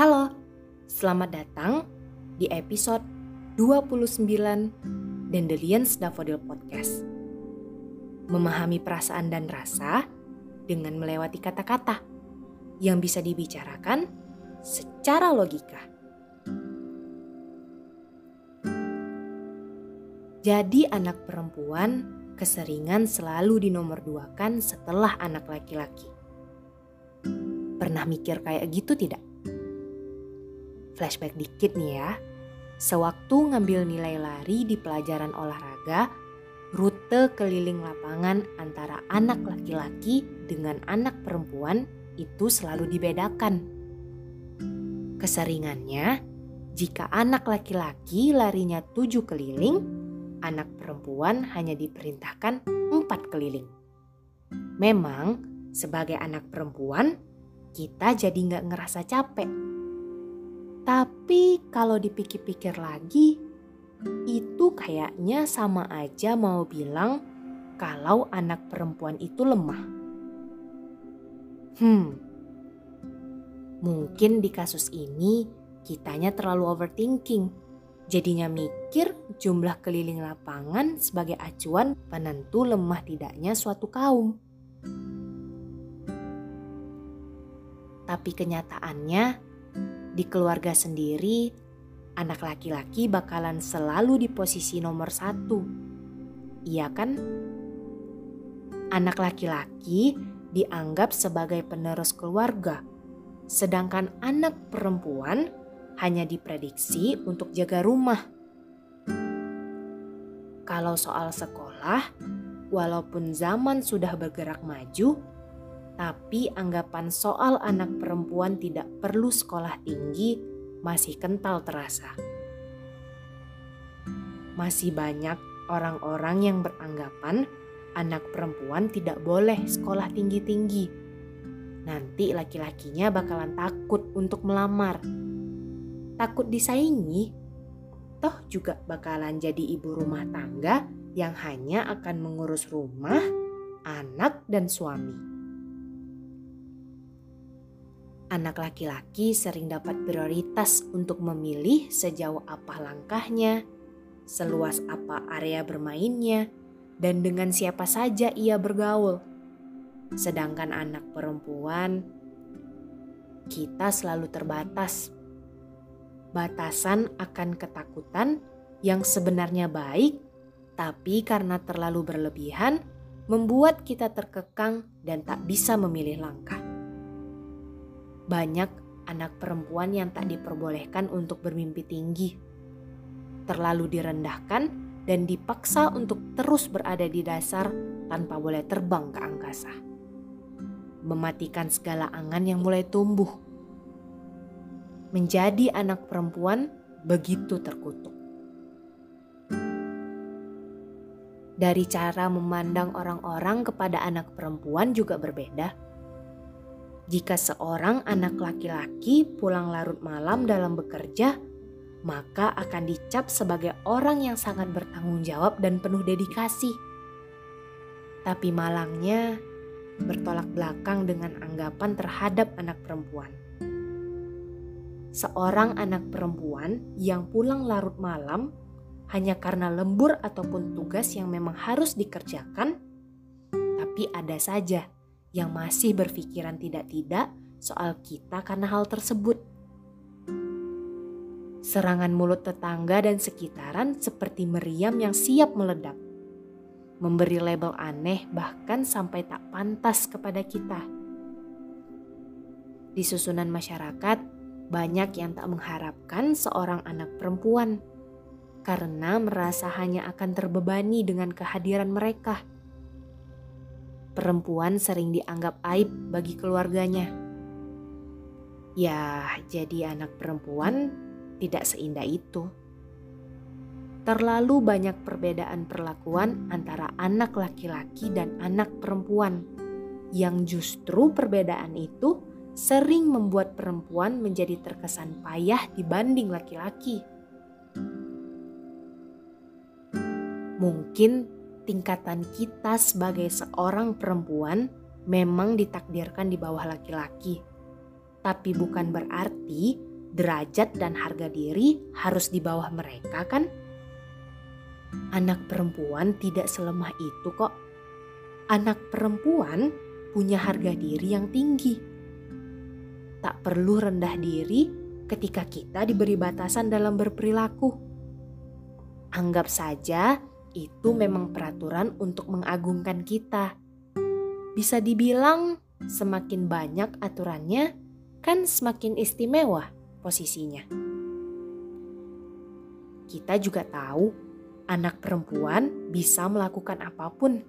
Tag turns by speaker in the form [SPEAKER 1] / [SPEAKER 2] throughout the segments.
[SPEAKER 1] Halo, selamat datang di episode 29 Dandelions Daffodil Podcast. Memahami perasaan dan rasa dengan melewati kata-kata yang bisa dibicarakan secara logika. Jadi anak perempuan keseringan selalu dinomorduakan setelah anak laki-laki. Pernah mikir kayak gitu tidak? Flashback dikit nih ya. Sewaktu ngambil nilai lari di pelajaran olahraga, rute keliling lapangan antara anak laki-laki dengan anak perempuan itu selalu dibedakan. Keseringannya, jika anak laki-laki larinya tujuh keliling, anak perempuan hanya diperintahkan empat keliling. Memang sebagai anak perempuan kita jadi nggak ngerasa capek. Tapi kalau dipikir-pikir lagi, itu kayaknya sama aja mau bilang kalau anak perempuan itu lemah. Hmm, mungkin di kasus ini kitanya terlalu overthinking Jadinya mikir jumlah keliling lapangan sebagai acuan penentu lemah tidaknya suatu kaum. Tapi kenyataannya di keluarga sendiri anak laki-laki bakalan selalu di posisi nomor satu. Iya kan? Anak laki-laki dianggap sebagai penerus keluarga, sedangkan anak perempuan hanya diprediksi untuk jaga rumah. Kalau soal sekolah, walaupun zaman sudah bergerak maju, tapi anggapan soal anak perempuan tidak perlu sekolah tinggi masih kental terasa. Masih banyak orang-orang yang beranggapan anak perempuan tidak boleh sekolah tinggi-tinggi. Nanti laki-lakinya bakalan takut untuk melamar takut disaingi, toh juga bakalan jadi ibu rumah tangga yang hanya akan mengurus rumah, anak, dan suami. Anak laki-laki sering dapat prioritas untuk memilih sejauh apa langkahnya, seluas apa area bermainnya, dan dengan siapa saja ia bergaul. Sedangkan anak perempuan, kita selalu terbatas batasan akan ketakutan yang sebenarnya baik, tapi karena terlalu berlebihan, membuat kita terkekang dan tak bisa memilih langkah. Banyak anak perempuan yang tak diperbolehkan untuk bermimpi tinggi, terlalu direndahkan, dan dipaksa untuk terus berada di dasar tanpa boleh terbang ke angkasa, mematikan segala angan yang mulai tumbuh menjadi anak perempuan begitu terkutuk. Dari cara memandang orang-orang kepada anak perempuan juga berbeda. Jika seorang anak laki-laki pulang larut malam dalam bekerja, maka akan dicap sebagai orang yang sangat bertanggung jawab dan penuh dedikasi. Tapi malangnya, bertolak belakang dengan anggapan terhadap anak perempuan seorang anak perempuan yang pulang larut malam hanya karena lembur ataupun tugas yang memang harus dikerjakan, tapi ada saja yang masih berpikiran tidak-tidak soal kita karena hal tersebut. Serangan mulut tetangga dan sekitaran seperti meriam yang siap meledak. Memberi label aneh bahkan sampai tak pantas kepada kita. Di susunan masyarakat, banyak yang tak mengharapkan seorang anak perempuan karena merasa hanya akan terbebani dengan kehadiran mereka. Perempuan sering dianggap aib bagi keluarganya. Ya, jadi anak perempuan tidak seindah itu. Terlalu banyak perbedaan perlakuan antara anak laki-laki dan anak perempuan, yang justru perbedaan itu sering membuat perempuan menjadi terkesan payah dibanding laki-laki. Mungkin tingkatan kita sebagai seorang perempuan memang ditakdirkan di bawah laki-laki, tapi bukan berarti derajat dan harga diri harus di bawah mereka kan? Anak perempuan tidak selemah itu kok. Anak perempuan punya harga diri yang tinggi. Tak perlu rendah diri ketika kita diberi batasan dalam berperilaku. Anggap saja itu memang peraturan untuk mengagungkan kita. Bisa dibilang semakin banyak aturannya, kan semakin istimewa posisinya. Kita juga tahu anak perempuan bisa melakukan apa pun.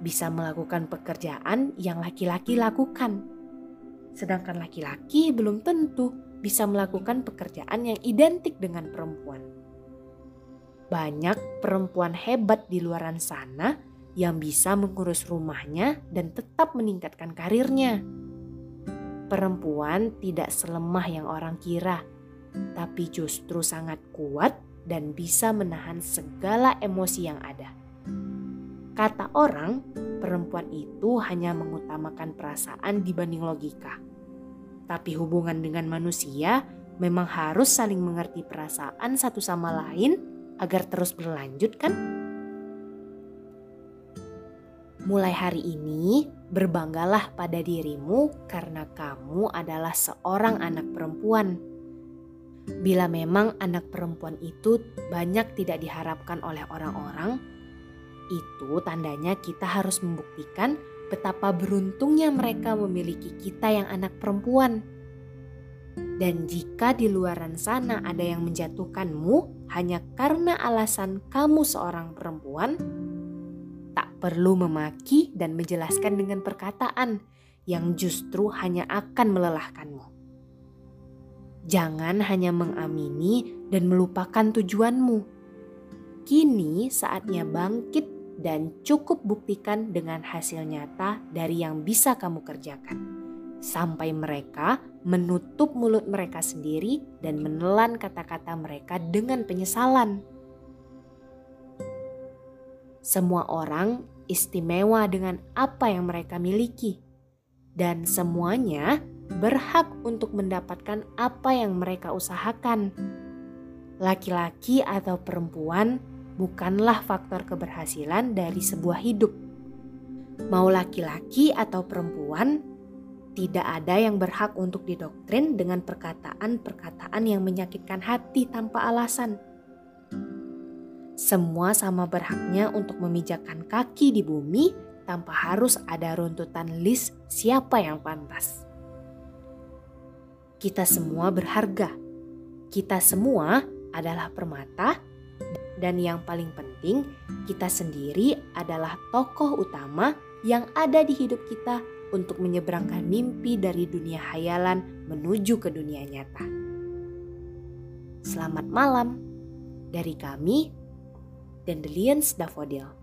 [SPEAKER 1] Bisa melakukan pekerjaan yang laki-laki lakukan. Sedangkan laki-laki belum tentu bisa melakukan pekerjaan yang identik dengan perempuan. Banyak perempuan hebat di luar sana yang bisa mengurus rumahnya dan tetap meningkatkan karirnya perempuan tidak selemah yang orang kira, tapi justru sangat kuat dan bisa menahan segala emosi yang ada. Kata orang, perempuan itu hanya mengutamakan perasaan dibanding logika. Tapi hubungan dengan manusia memang harus saling mengerti perasaan satu sama lain agar terus berlanjut kan? Mulai hari ini, berbanggalah pada dirimu karena kamu adalah seorang anak perempuan. Bila memang anak perempuan itu banyak tidak diharapkan oleh orang-orang, itu tandanya kita harus membuktikan betapa beruntungnya mereka memiliki kita yang anak perempuan. Dan jika di luaran sana ada yang menjatuhkanmu hanya karena alasan kamu seorang perempuan, perlu memaki dan menjelaskan dengan perkataan yang justru hanya akan melelahkanmu. Jangan hanya mengamini dan melupakan tujuanmu. Kini saatnya bangkit dan cukup buktikan dengan hasil nyata dari yang bisa kamu kerjakan. Sampai mereka menutup mulut mereka sendiri dan menelan kata-kata mereka dengan penyesalan. Semua orang istimewa dengan apa yang mereka miliki, dan semuanya berhak untuk mendapatkan apa yang mereka usahakan. Laki-laki atau perempuan bukanlah faktor keberhasilan dari sebuah hidup. Mau laki-laki atau perempuan, tidak ada yang berhak untuk didoktrin dengan perkataan-perkataan yang menyakitkan hati tanpa alasan semua sama berhaknya untuk memijakan kaki di bumi tanpa harus ada runtutan list siapa yang pantas. Kita semua berharga. Kita semua adalah permata dan yang paling penting kita sendiri adalah tokoh utama yang ada di hidup kita untuk menyeberangkan mimpi dari dunia hayalan menuju ke dunia nyata. Selamat malam dari kami Dandelions daffodil.